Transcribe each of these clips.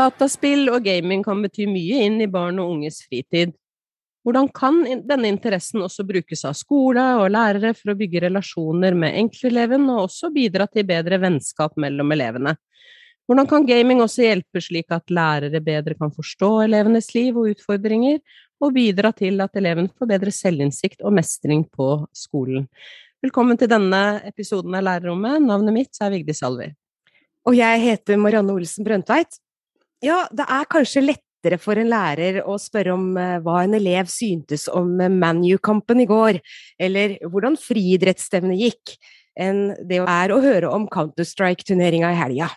Dataspill og gaming kan bety mye inn i barn og unges fritid. Hvordan kan denne interessen også brukes av skole og lærere for å bygge relasjoner med enkelteleven, og også bidra til bedre vennskap mellom elevene? Hvordan kan gaming også hjelpe slik at lærere bedre kan forstå elevenes liv og utfordringer, og bidra til at eleven får bedre selvinnsikt og mestring på skolen? Velkommen til denne episoden av Lærerrommet. Navnet mitt er Vigdis Alver. Og jeg heter Marianne Olsen Brøndtveit. Ja, det er kanskje lettere for en lærer å spørre om uh, hva en elev syntes om uh, ManU-kampen i går, eller hvordan friidrettsstevnet gikk, enn det er å høre om Counter-Strike-turneringa i helga.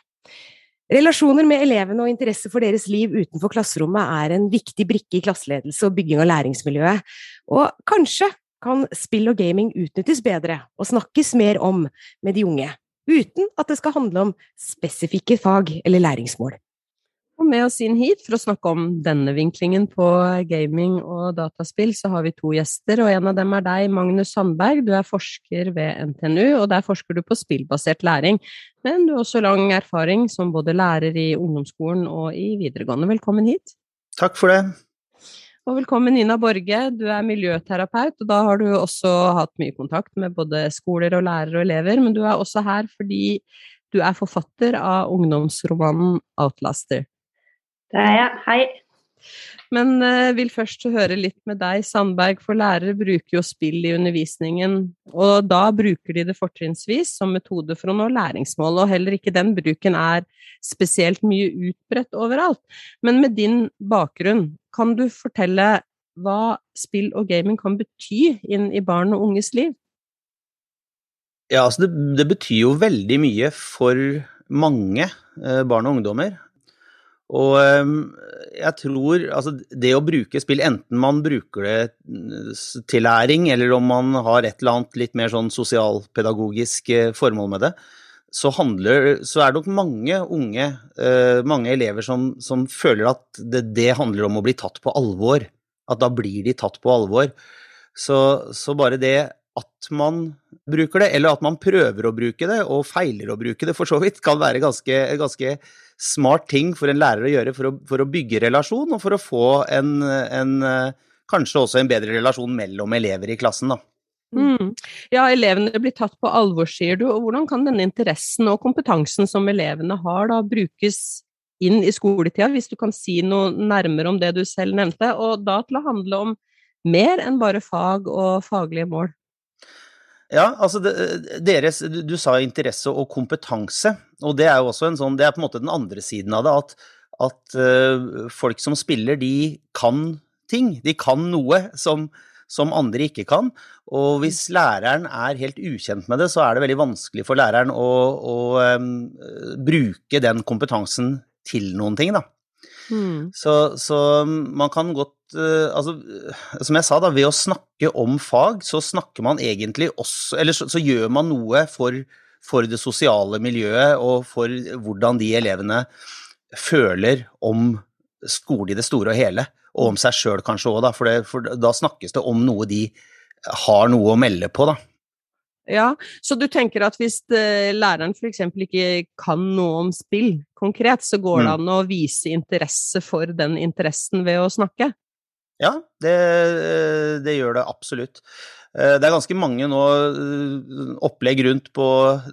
Relasjoner med elevene og interesse for deres liv utenfor klasserommet er en viktig brikke i klasseledelse og bygging av læringsmiljøet, og kanskje kan spill og gaming utnyttes bedre og snakkes mer om med de unge, uten at det skal handle om spesifikke fag eller læringsmål. Og med oss inn hit for å snakke om denne vinklingen på gaming og dataspill, så har vi to gjester, og en av dem er deg, Magnus Sandberg. Du er forsker ved NTNU, og der forsker du på spillbasert læring. Men du har også lang erfaring som både lærer i ungdomsskolen og i videregående. Velkommen hit. Takk for det. Og velkommen Nina Borge, du er miljøterapeut, og da har du også hatt mye kontakt med både skoler og lærere og elever, men du er også her fordi du er forfatter av ungdomsromanen Outlaster. Det er jeg. Hei. Men uh, vil først høre litt med deg, Sandberg, for lærere bruker jo spill i undervisningen, og da bruker de det fortrinnsvis som metode for å nå læringsmål, og heller ikke den bruken er spesielt mye utbredt overalt. Men med din bakgrunn, kan du fortelle hva spill og gaming kan bety inn i barn og unges liv? Ja, altså det, det betyr jo veldig mye for mange eh, barn og ungdommer. Og ehm, jeg tror altså det å bruke spill, enten man bruker det til læring, eller om man har et eller annet litt mer sånn sosialpedagogisk eh, formål med det, så, handler, så er det nok mange unge, eh, mange elever som, som føler at det, det, handler om å bli tatt på alvor. At da blir de tatt på alvor. Så, så bare det at man bruker det, eller at man prøver å bruke det, og feiler å bruke det for så vidt, kan være ganske, ganske smart ting for en lærer å gjøre for å, for å bygge relasjon, og for å få en, en, kanskje også en bedre relasjon mellom elever i klassen. da. Mm. Ja, elevene blir tatt på alvor, sier du. og Hvordan kan denne interessen og kompetansen som elevene har, da brukes inn i skoletida, hvis du kan si noe nærmere om det du selv nevnte, og da til å handle om mer enn bare fag og faglige mål? Ja, altså det, deres, Du sa interesse og kompetanse, og det er jo også en sånn, det er på en måte den andre siden av det. At, at uh, folk som spiller, de kan ting. De kan noe som, som andre ikke kan. Og hvis læreren er helt ukjent med det, så er det veldig vanskelig for læreren å, å um, bruke den kompetansen til noen ting, da. Mm. Så, så, man kan godt uh, Altså, som jeg sa, da, ved å snakke om fag, så snakker man egentlig også Eller så, så gjør man noe for, for, det sosiale miljøet og for hvordan de elevene føler om skole i det store og hele. Og om seg sjøl kanskje òg, da, for, det, for da snakkes det om noe de har noe å melde på, da. Ja, så du tenker at hvis uh, læreren f.eks. ikke kan noe om spill konkret, så går det mm. an å vise interesse for den interessen ved å snakke? Ja, det, det gjør det absolutt. Eh, det er ganske mange nå eh, opplegg rundt på,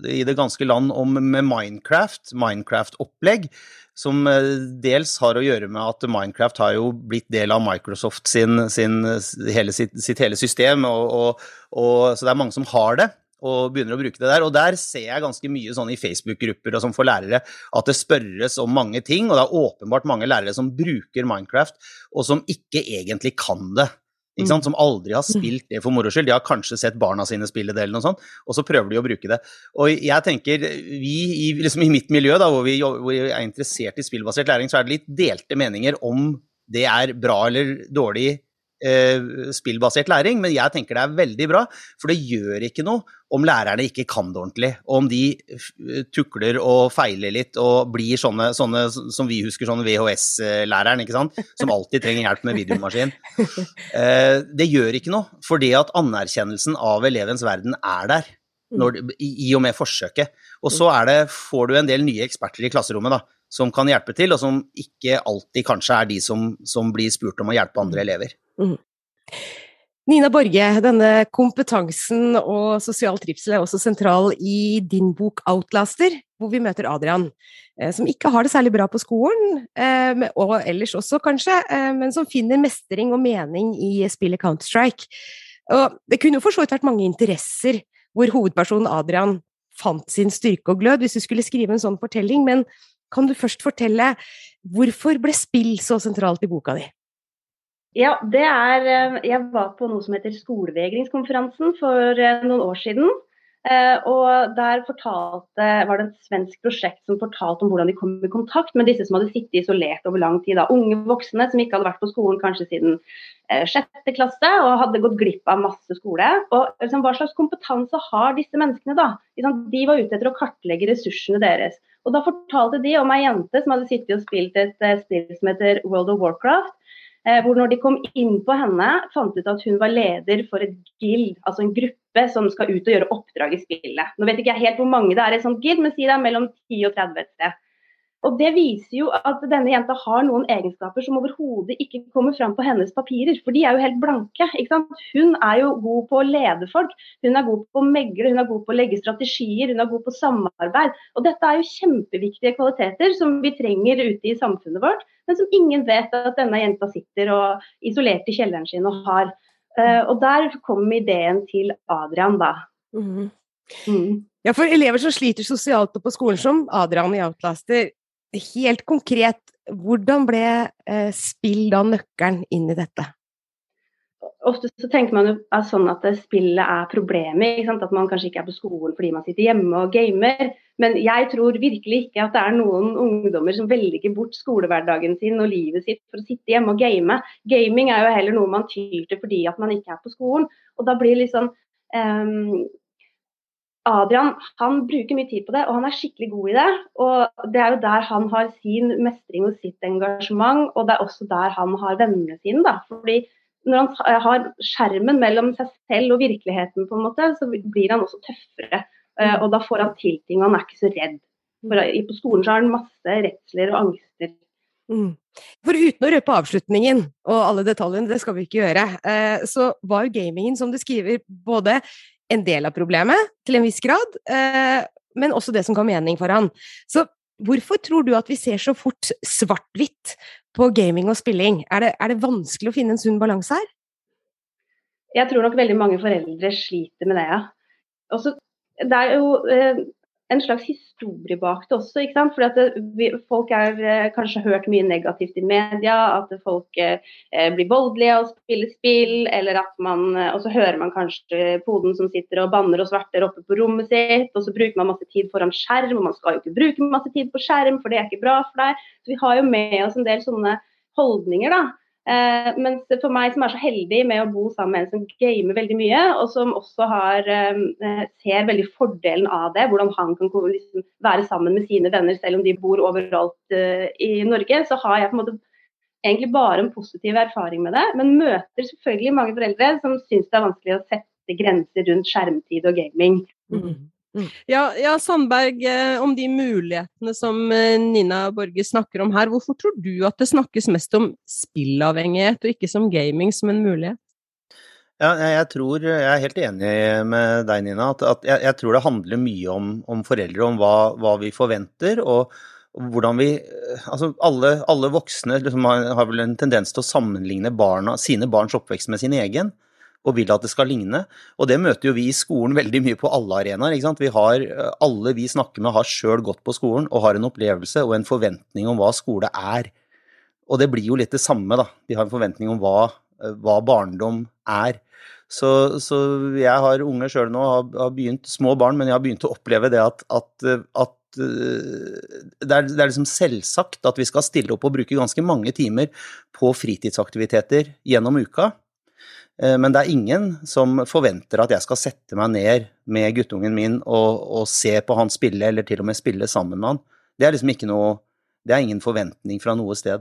i det ganske land om med Minecraft, Minecraft-opplegg, som dels har å gjøre med at Minecraft har jo blitt del av Microsoft sin, sin hele, sitt, sitt, hele system, og, og, og, så det er mange som har det og begynner å bruke det der. Og der ser jeg ganske mye sånn i Facebook-grupper og sånn for lærere at det spørres om mange ting, og det er åpenbart mange lærere som bruker Minecraft, og som ikke egentlig kan det. Ikke sant? Mm. Som aldri har spilt det for moro skyld. De har kanskje sett barna sine spille det, eller noe sånt, og så prøver de å bruke det. Og jeg tenker, vi i, liksom i mitt miljø, da, hvor vi, hvor vi er interessert i spillbasert læring, så er det litt delte meninger om det er bra eller dårlig eh, spillbasert læring, men jeg tenker det er veldig bra. For det gjør ikke noe om lærerne ikke kan det ordentlig, og om de tukler og feiler litt og blir sånne, sånne som vi husker, sånne VHS-læreren, ikke sant, som alltid trenger hjelp med videomaskin. Eh, det gjør ikke noe, fordi at anerkjennelsen av elevens verden er der. Når, i, i, og med forsøket. Og så det, får du en del nye eksperter i klasserommet, da som kan hjelpe til, og som ikke alltid kanskje er de som, som blir spurt om å hjelpe andre elever. Mm. Nina Borge, denne kompetansen og sosial trivsel er også sentral i din bok 'Outlaster', hvor vi møter Adrian, eh, som ikke har det særlig bra på skolen, eh, og ellers også kanskje, eh, men som finner mestring og mening i spillet Counter-Strike. Det kunne jo for så vidt vært mange interesser hvor hovedpersonen Adrian fant sin styrke og glød, hvis du skulle skrive en sånn fortelling, men kan du først fortelle hvorfor ble spill så sentralt i boka di? Ja, det er eh, Jeg var på noe som heter Skolevegringskonferansen for eh, noen år siden. Eh, og der fortalte, var det et svensk prosjekt som fortalte om hvordan de kom i kontakt med disse som hadde sittet isolert over lang tid. Da. Unge voksne som ikke hadde vært på skolen kanskje siden sjette klasse og hadde gått glipp av masse skole. Og liksom, Hva slags kompetanse har disse menneskene da? De var ute etter å kartlegge ressursene deres. Og Da fortalte de om ei jente som hadde sittet og spilt et spill som heter World of Warcraft hvor når de kom inn på henne, fant ut at hun var leder for et guild, altså en gruppe som skal ut og gjøre oppdrag i spillet. Nå vet ikke jeg helt hvor mange det er i et sånt guild, men si det er mellom 10 og 30 et sted. Og Det viser jo at denne jenta har noen egenskaper som overhodet ikke kommer fram på hennes papirer, for de er jo helt blanke. ikke sant? Hun er jo god på å lede folk, hun er god på å megle, hun er god på å legge strategier, hun er god på samarbeid. Og Dette er jo kjempeviktige kvaliteter som vi trenger ute i samfunnet vårt, men som ingen vet at denne jenta sitter og isolert i kjelleren sin og har. Eh, og der kom ideen til Adrian, da. Mm. Mm. Ja, for elever som sliter sosialt og på skolen, som Adrian i Outlaster, helt konkret, hvordan ble eh, spill da nøkkelen inn i dette? Ofte så tenker man jo sånn at spillet er problemet. At man kanskje ikke er på skolen fordi man sitter hjemme og gamer. Men jeg tror virkelig ikke at det er noen ungdommer som velger bort skolehverdagen sin og livet sitt for å sitte hjemme og game. Gaming er jo heller noe man tyr til fordi at man ikke er på skolen. Og da blir liksom um, Adrian han bruker mye tid på det, og han er skikkelig god i det. og Det er jo der han har sin mestring og sitt engasjement, og det er også der han har vennene sine. da, fordi Når han har skjermen mellom seg selv og virkeligheten, på en måte, så blir han også tøffere. Eh, og da får han til ting, og han er ikke så redd. For På skolen så har han masse redsler og angster. Mm. For uten å røpe avslutningen og alle detaljene, det skal vi ikke gjøre, eh, så var gamingen, som du skriver, både en del av problemet, til en viss grad, eh, men også det som ga mening for han. Så hvorfor tror du at vi ser så fort svart-hvitt på gaming og spilling? Er det, er det vanskelig å finne en sunn balanse her? Jeg tror nok veldig mange foreldre sliter med det, ja. Også, det er jo eh, en slags historie bak det også. ikke sant? Fordi at Folk har eh, kanskje hørt mye negativt i media, at folk eh, blir voldelige og spiller spill, eller at man eh, Og så hører man kanskje poden som sitter og banner og sverter oppe på rommet sitt, og så bruker man masse tid foran skjerm, og man skal jo ikke bruke masse tid på skjerm, for det er ikke bra for deg. Så vi har jo med oss en del sånne holdninger, da. Eh, mens for meg som er så heldig med å bo sammen med en som gamer veldig mye, og som også har, eh, ser veldig fordelen av det, hvordan han kan liksom være sammen med sine venner selv om de bor overalt eh, i Norge, så har jeg på en måte egentlig bare en positiv erfaring med det. Men møter selvfølgelig mange foreldre som syns det er vanskelig å sette grenser rundt skjermtid og gaming. Mm. Mm. Ja, ja, Sandberg, eh, om de mulighetene som eh, Nina Borge snakker om her, hvorfor tror du at det snakkes mest om spillavhengighet og ikke som gaming som en mulighet? Ja, jeg, tror, jeg er helt enig med deg, Nina. at, at jeg, jeg, tror det handler mye om, om foreldre, om hva, hva, vi forventer. og hvordan vi, altså alle, alle voksne liksom har, har, vel en tendens til å sammenligne barna, sine barns oppvekst med sin egen og vil at det skal ligne. Og det møter jo vi i skolen veldig mye på alle arenaer. ikke sant? Vi har, alle vi snakker med har sjøl gått på skolen og har en opplevelse og en forventning om hva skole er. Og det blir jo litt det samme, da. Vi har en forventning om hva, hva barndom er. Så, så, jeg har unge sjøl nå, har, har, begynt, små barn, men jeg har begynt å oppleve det at, at, at det er, det er, liksom selvsagt at vi skal stille opp og bruke ganske mange timer på fritidsaktiviteter gjennom uka. Eh, men det er ingen som forventer at jeg skal sette meg ned med guttungen min og, og, se på han spille, eller til og med spille sammen med han. Det er liksom ikke noe Det er ingen forventning fra noe sted.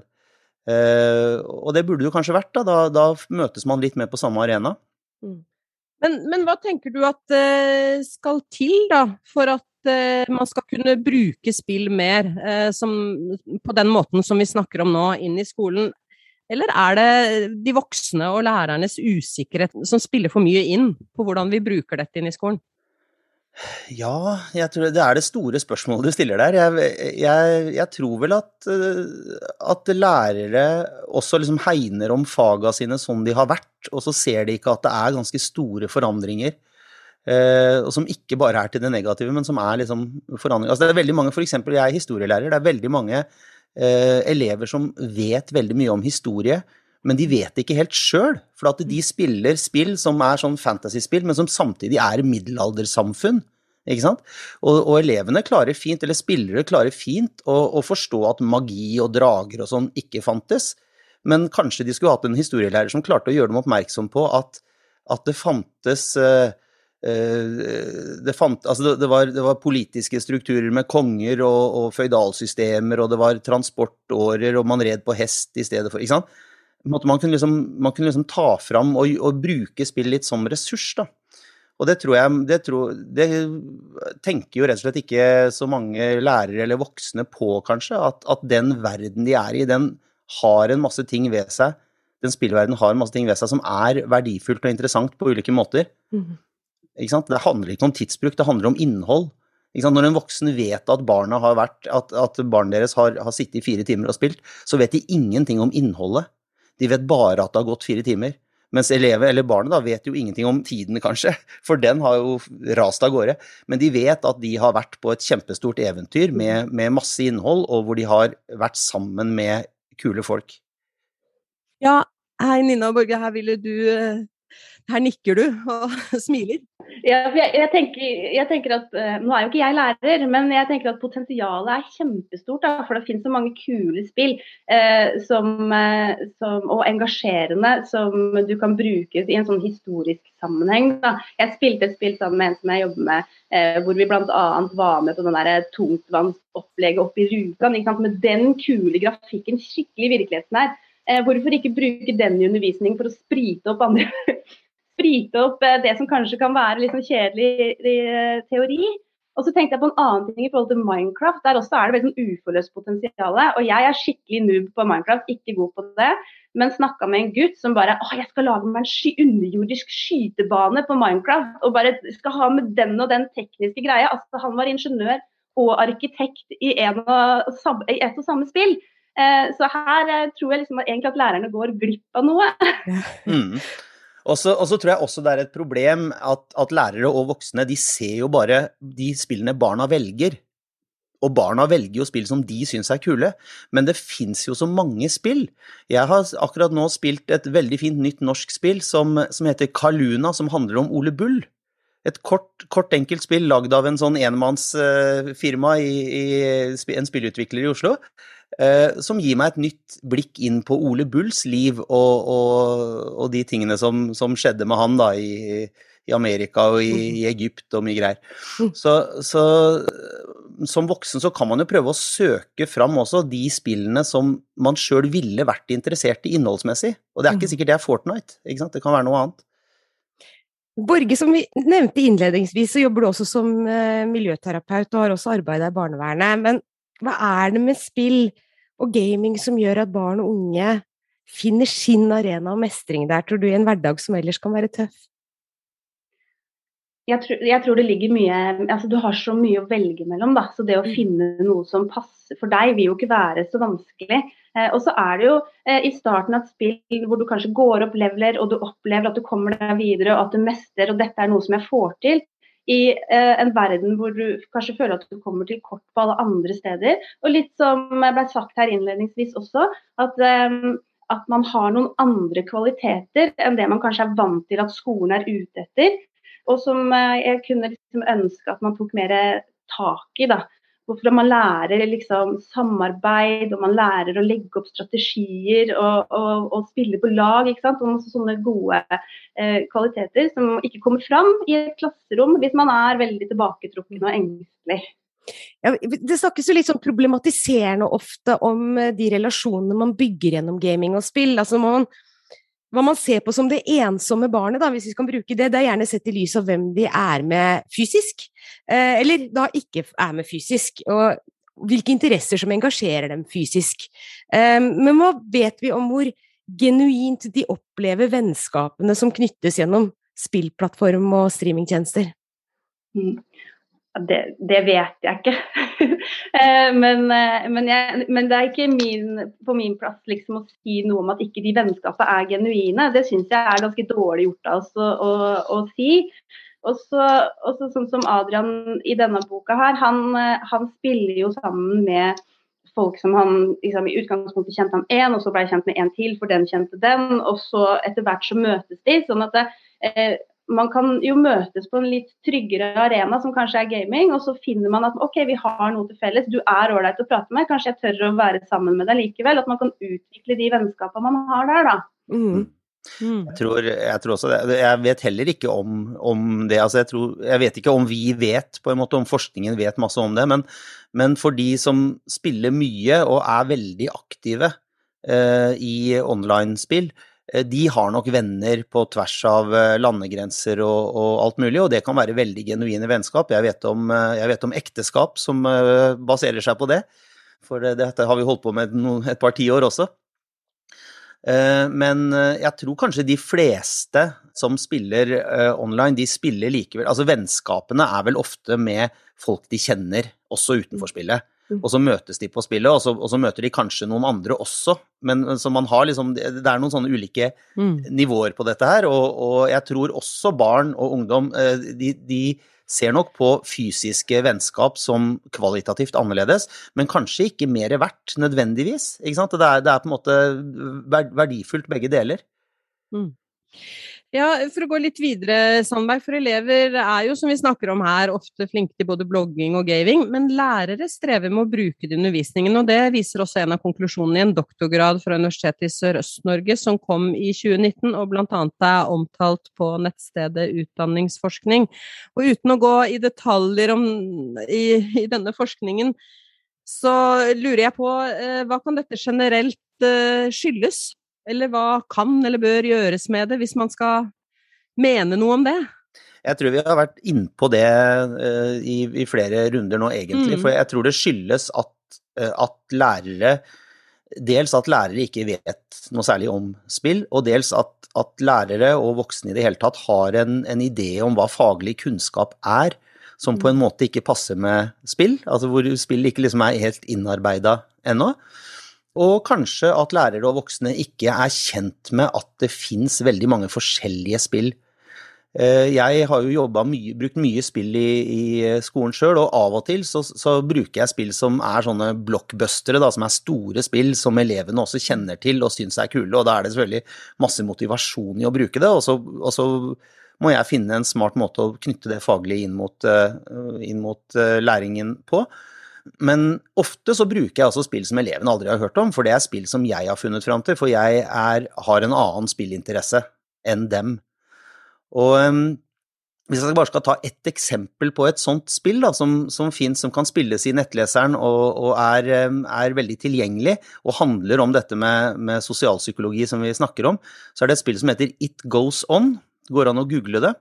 Uh, og det burde jo kanskje vært, da. da. da. møtes man litt mer på samme arena. Mm. Men, men, hva tenker du at uh, skal til, da, for at eh, man skal kunne bruke spill mer eh, som, på den måten som vi snakker om nå, inn i skolen? Eller er det de voksne og lærernes usikkerhet som spiller for mye inn på hvordan vi bruker dette inn i skolen? Ja, jeg tror det er det store spørsmålet du stiller der. Jeg, jeg, jeg tror vel at, eh, at, lærere også liksom hegner om faga sine som de har vært, og så ser de ikke at det er ganske store forandringer. Eh, og som ikke bare er til det negative, men som er liksom forandringer. Altså det er veldig mange, eksempel, Jeg er historielærer. Det er veldig mange elever som vet veldig mye om historie, men de vet ikke helt sjøl. For at de spiller spill som er sånn fantasyspill, men som samtidig er middelaldersamfunn. Ikke sant? Og, og, elevene klarer fint, eller spillere klarer fint å, å, forstå at magi og drager og sånn ikke fantes. Men kanskje de skulle hatt en historielærer som klarte å gjøre dem oppmerksom på at, at det fantes uh, det, fant, altså det, det, var, det, var, politiske strukturer med konger og, og føydalsystemer, og det var transportårer, og man red på hest i stedet for ikke sant? Man kunne liksom, man kunne liksom ta fram og, og, bruke spill litt som ressurs. da. Og det tror jeg det, tror, det, tenker jo rett og slett ikke så mange lærere eller voksne på, kanskje. At, at, den verden de er i, den har en masse ting ved seg. Den spillverdenen har en masse ting ved seg som er verdifullt og interessant på ulike måter. Mm. Det handler ikke om tidsbruk, det handler om innhold. Når en voksen vet at vært, at, at barnet deres har, har sittet i fire timer og spilt, så vet de ingenting om innholdet. De vet bare at det har gått fire timer. Mens elever, eller barnet da, vet jo ingenting om tiden, kanskje, for den har jo rast av gårde. Men de vet at de har vært på et kjempestort eventyr med, med masse innhold, og hvor de har vært sammen med kule folk. Ja, hei Nina Borge, her ville du eh, her nikker du og smiler. Ja, jeg, jeg, tenker, jeg, tenker, at uh, Nå er jo ikke jeg lærer, men jeg tenker at potensialet er kjempestort. Da, for det finnes så mange kule spill eh, som, uh, som, og engasjerende som du kan bruke i en sånn historisk sammenheng. Da. Jeg spilte et spill sammen med en som jeg jobber med, hvor vi bl.a. var med på den tungtvannsopplegget oppe Rjukan. Med den kule grafikken, skikkelig virkeligheten her. hvorfor ikke bruke den i undervisning for å sprite opp andre sprite opp eh, det som kanskje kan være litt sånn kjedelig eh, teori. Og så tenkte jeg på en annen ting i forhold til Minecraft. Der også er det veldig sånn uforløst potensial. Og jeg er skikkelig noob på Minecraft, ikke god på det. Men snakka med en gutt som bare å, jeg skal lage meg en sky underjordisk skytebane på Minecraft. Og bare skal ha med den og den tekniske greia. Altså, han var ingeniør og arkitekt i, en og, i et og samme spill. Eh, så her eh, tror jeg liksom at, egentlig at lærerne går glipp av noe. mm. Og så, tror jeg også det er et problem at, at, lærere og voksne de ser jo bare de spillene barna velger. Og barna velger jo spill som de syns er kule, men det fins jo så mange spill. Jeg har akkurat nå spilt et veldig fint nytt norsk spill som, som heter Kaluna, som handler om Ole Bull. Et kort, kort enkelt spill lagd av en sånn enmannsfirma i, i en spillutvikler i Oslo. Eh, som gir meg et nytt blikk inn på Ole Bulls liv og, og, og de tingene som, som, skjedde med han da i, i Amerika og i, i, Egypt og mye greier. Mm. Så, så, som voksen så kan man jo prøve å søke fram også de spillene som man sjøl ville vært interessert i innholdsmessig. Og det er ikke mm. sikkert det er Fortnite, ikke sant? det kan være noe annet. Borge, som vi nevnte innledningsvis, så jobber du også som uh, miljøterapeut og har også arbeida i barnevernet. Men hva er det med spill og gaming som gjør at barn og unge finner sin arena og mestring der, tror du, i en hverdag som ellers kan være tøff? Jeg tror, jeg tror, det ligger mye altså Du har så mye å velge mellom. da, så Det å mm. finne noe som passer for deg, vil jo ikke være så vanskelig. Eh, og så er det jo eh, i starten av et spill hvor du kanskje går opp leveler, og du opplever at du kommer deg videre, og at du mestrer, og dette er noe som jeg får til i eh, en verden hvor du kanskje føler at du kommer til kort på alle andre steder. Og litt som ble sagt her innledningsvis også, at, eh, at man har noen andre kvaliteter enn det man kanskje er vant til at skolen er ute etter. Og som eh, jeg kunne liksom ønske at man tok mer tak i. da. Hvorfor man lærer liksom samarbeid, og man lærer å legge opp strategier og, og, og spille på lag. ikke sant? Og sånne gode eh, kvaliteter som ikke kommer fram i et klasserom hvis man er veldig tilbaketrukken og engstelig. Ja, det snakkes jo litt sånn problematiserende ofte om eh, de relasjonene man bygger gjennom gaming og spill. Altså man hva man ser på som det ensomme barnet, da, hvis vi kan bruke det, det er gjerne sett i lys av hvem de er med fysisk, eh, eller da ikke er med fysisk, og hvilke interesser som engasjerer dem fysisk. Eh, men hva vet vi om hvor genuint de opplever vennskapene som knyttes gjennom spillplattform og streamingtjenester? Mm. Det, det, vet jeg ikke. Eh, men, eh, men, jeg, men, det er ikke min, på min plass liksom, å si noe om at ikke de vennskapene er genuine. Det syns jeg er ganske dårlig gjort av oss å, å, si. Og så sånn som Adrian i denne boka her, han, eh, han, spiller jo sammen med folk som han liksom, i utgangspunktet kjente han én, og så ble jeg kjent med en til, for den kjente den. Og så etter hvert så møtes de. sånn at det, eh, man kan jo møtes på en litt tryggere arena, som kanskje er gaming, og så finner man at OK, vi har noe til felles, du er ålreit å prate med, kanskje jeg tør å være sammen med deg likevel. At man kan utvikle de vennskapene man har der, da. Mm. Mm. Jeg, tror, jeg, tror, også det. Jeg vet heller ikke om, om det. Altså jeg, tror, jeg, vet ikke om vi vet, på en måte, om forskningen vet masse om det. Men, men for de som spiller mye og er veldig aktive eh, i online-spill, Eh, de har nok venner på tvers av eh, landegrenser og, og, alt mulig, og det kan være veldig genuine vennskap. Jeg vet om, eh, jeg vet om ekteskap som baserer seg på det, for dette har vi holdt på med et par tiår også. Men jeg tror kanskje de fleste som spiller online, de spiller likevel Altså vennskapene er vel ofte med folk de kjenner, også utenfor spillet. Mm. Og så møtes de på spillet, og så, og så, møter de kanskje noen andre også. Men så man har liksom Det er noen sånne ulike mm. nivåer på dette her, og, og, jeg tror også barn og ungdom eh, de, de, ser nok på fysiske vennskap som kvalitativt annerledes, men kanskje ikke mer verdt nødvendigvis. Ikke sant? Det er, det er på en måte verdifullt begge deler. Mm. Ja, for å gå litt videre, Sandberg. For elever er jo, som vi snakker om her, ofte flinke til både blogging og gaming, men lærere strever med å bruke det i undervisningen. Og det viser også en av konklusjonene i en doktorgrad fra Universitetet i Sørøst-Norge som kom i 2019, og bl.a. er omtalt på nettstedet Utdanningsforskning. Og uten å gå i detaljer om, i, i denne forskningen, så lurer jeg på eh, hva kan dette generelt eh, skyldes? Eller hva kan eller bør gjøres med det, hvis man skal mene noe om det? Jeg tror vi har vært innpå det uh, i, i, flere runder nå, egentlig. Mm. For jeg tror det skyldes at, uh, at, lærere Dels at lærere ikke vet noe særlig om spill, og dels at, at lærere og voksne i det hele tatt har en, en, idé om hva faglig kunnskap er, som på en mm. måte ikke passer med spill. Altså hvor spill ikke liksom er helt innarbeida ennå. Og kanskje at lærere og voksne ikke er kjent med at det fins veldig mange forskjellige spill. Eh, jeg har jo mye, brukt mye spill i, i skolen sjøl, og av og til så, så, bruker jeg spill som er sånne blockbustere, da, som er store spill som elevene også kjenner til og syns er kule, og da er det selvfølgelig masse motivasjon i å bruke det. Og så, og så må jeg finne en smart måte å knytte det faglig inn mot, eh, inn mot eh, læringen på. Men ofte så bruker jeg altså spill som elevene aldri har hørt om, for det er spill som jeg har funnet fram til, for jeg er, har en annen spillinteresse enn dem. Og um, hvis jeg bare skal ta ett eksempel på et sånt spill da, som, som fins, som kan spilles i nettleseren og, og er, er, veldig tilgjengelig, og handler om dette med, med sosialpsykologi som vi snakker om, så er det et spill som heter It Goes On. Det går an å google det.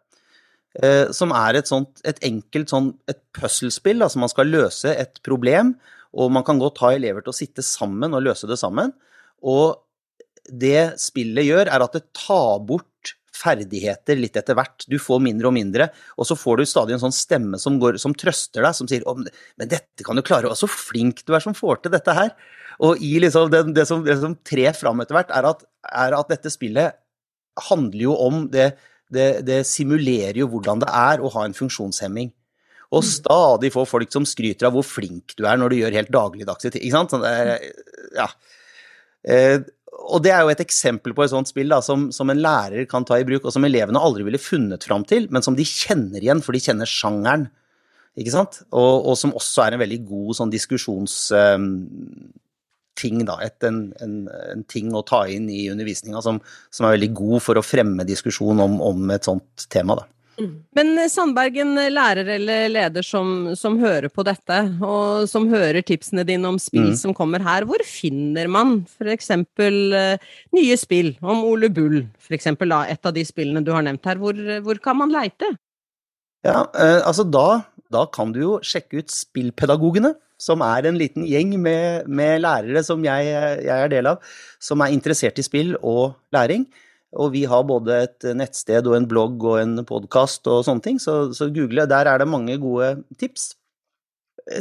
Eh, som er et, sånt, et enkelt sånn, et puslespill. Altså man skal løse et problem, og man kan godt ha elever til å sitte sammen og løse det sammen. Og det spillet gjør, er at det tar bort ferdigheter litt etter hvert. Du får mindre og mindre, og så får du stadig en sånn stemme som, går, som trøster deg, som sier 'men dette kan du klare', og så flink du er som får til dette her'. Og liksom det, det, som, det som trer fram etter hvert, er at, er at dette spillet handler jo om det det, det, simulerer jo hvordan det er å ha en funksjonshemming. Og mm. stadig få folk som skryter av hvor flink du er når du gjør helt dagligdagse ting. Ikke sant? Sånn ja. Eh, og det er jo et eksempel på et sånt spill da, som, som, en lærer kan ta i bruk, og som elevene aldri ville funnet fram til, men som de kjenner igjen, for de kjenner sjangeren. Ikke sant? Og, og som også er en veldig god sånn diskusjons... Um, ting, da, et, en, en, en, ting å ta inn i undervisninga som, som, er veldig god for å fremme diskusjon om, om et sånt tema. Da. Men eh, Sandberg, en lærer eller leder som, som, hører på dette, og som hører tipsene dine om spill mm. som kommer her, hvor finner man f.eks. Uh, nye spill om Ole Bull, f.eks. et av de spillene du har nevnt her. Hvor, hvor kan man leite? Ja, altså da, da, kan du jo sjekke ut Spillpedagogene, som er en liten gjeng med, med lærere som jeg, jeg er del av, som er interessert i spill og læring. Og vi har både et nettsted og en blogg og en podkast og sånne ting, så, så google. Der er det mange gode tips.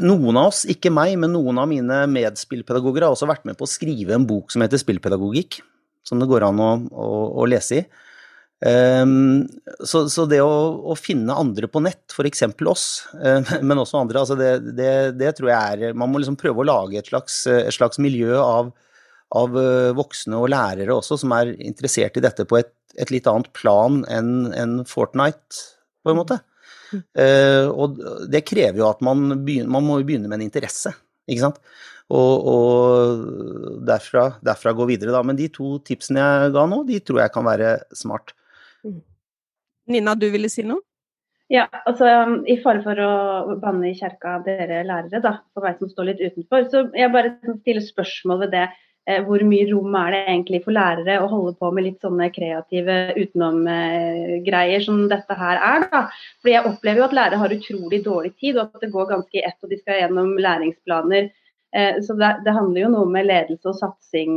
Noen av oss, ikke meg, men noen av mine medspillpedagoger har også vært med på å skrive en bok som heter Spillpedagogikk, som det går an å, å, å lese i. Um, så, så, det å, å, finne andre på nett, f.eks. oss, uh, men også andre, altså det, det, det, tror jeg er Man må liksom prøve å lage et slags, et slags miljø av av eh, voksne og lærere også som er interessert i dette på et, et litt annet plan enn en Fortnite, på en måte. Mm. Uh, og det krever jo at man, begynner, man må begynne med en interesse, ikke sant. Og, og derfra, derfra, gå videre, da. Men de to tipsene jeg ga nå, de tror jeg kan være smart. Mm. Nina, du ville si noe? Ja, altså i fare for å banne i kjerka dere lærere, da, for meg som står litt utenfor, så jeg bare stiller spørsmål ved det. Eh, hvor mye rom er det egentlig for lærere å holde på med litt sånne kreative utenomgreier som dette her er. da. Fordi Jeg opplever jo at lærere har utrolig dårlig tid, og at det går ganske i ett, og de skal gjennom læringsplaner. Eh, så det, det, handler jo noe med ledelse og satsing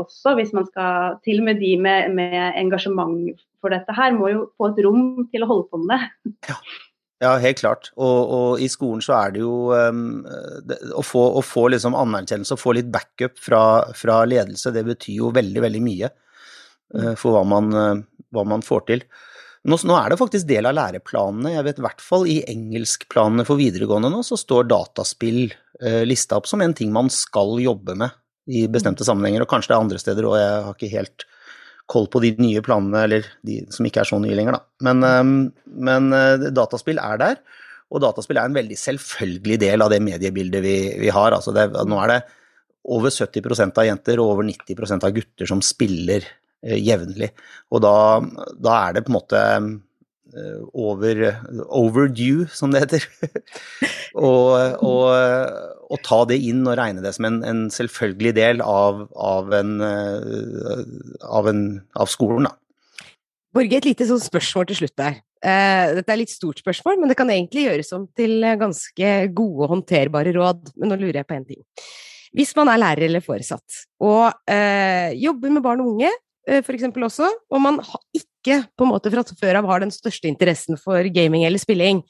også, hvis man skal Til og med de med, med engasjement for dette her må jo få et rom til å holde på med det. Ja. Ja, helt klart. Og, og, i skolen så er det jo um, det, å, få, å få liksom anerkjennelse og få litt backup fra, fra, ledelse, det betyr jo veldig, veldig mye uh, for hva man, uh, hva man, får til. Nå, nå, er det faktisk del av læreplanene. Jeg vet i hvert fall i engelskplanene for videregående nå, så står dataspill eh, lista opp som en ting man skal jobbe med i bestemte sammenhenger, og kanskje det er andre steder òg, jeg har ikke helt koll på de nye planene, eller de som ikke er så nye lenger, da. Men, eh, men eh, dataspill er der, og dataspill er en veldig selvfølgelig del av det mediebildet vi, vi har. Altså det, nå er det over 70% av jenter og over 90% av gutter som spiller jevnlig. Og da, da, er det på en måte Eh, over overdue, som det heter. og, ta det inn og regne det som en, en selvfølgelig del av, av, en, eh, av, en, av skolen, da. Borge, et lite sånn spørsmål til slutt der. Dette er litt stort spørsmål, men det kan egentlig gjøres om til ganske gode, håndterbare råd. Men nå lurer jeg på én ting. Hvis man er lærer eller foresatt, og uh, jobber med barn og unge, f.eks. også, og man ikke på en måte fra før av har den største interessen for gaming eller spilling,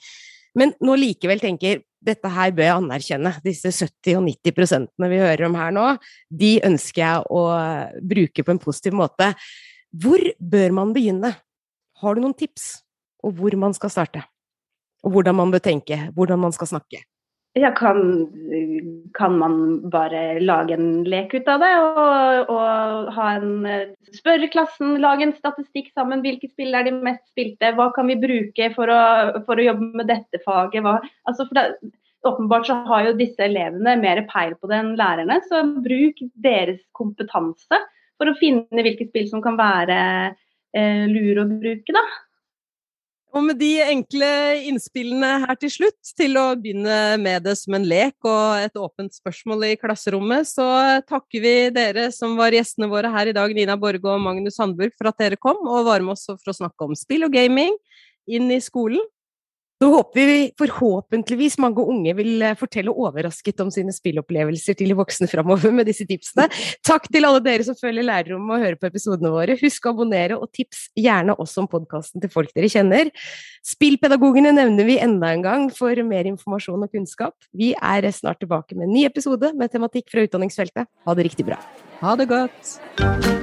men nå likevel tenker dette her bør jeg anerkjenne. Disse 70 og 90 prosentene vi hører om her nå, de ønsker jeg å bruke på en positiv måte. Hvor bør man begynne? Har du noen tips? Og hvor man skal starte? Og hvordan man bør tenke? Hvordan man skal snakke? Ja, kan, kan, man bare lage en lek ut av det og, og ha en Spørre klassen, lage en statistikk sammen. Hvilke spill er de mest spilte? Hva kan vi bruke for å, for å jobbe med dette faget? Hva, altså det, åpenbart så har jo disse elevene mer peil på det enn lærerne, så bruk deres kompetanse for å finne hvilke spill som kan være eh, lure å bruke, da. Og med de enkle innspillene her til slutt, til å begynne med det som en lek og et åpent spørsmål i klasserommet, så takker vi dere som var gjestene våre her i dag, Nina Borge og Magnus Sandburg, for at dere kom og var med oss for å snakke om spill og gaming inn i skolen. Så håper vi forhåpentligvis mange unge vil eh, fortelle overrasket om sine spillopplevelser til de voksne framover med disse tipsene. Takk til alle dere som følger lærerrommet og hører på episodene våre. Husk å abonnere, og tips gjerne også om podkasten til folk dere kjenner. Spillpedagogene nevner vi enda en gang for mer informasjon og kunnskap. Vi er snart tilbake med en ny episode med tematikk fra utdanningsfeltet. Ha det riktig bra. Ha det godt.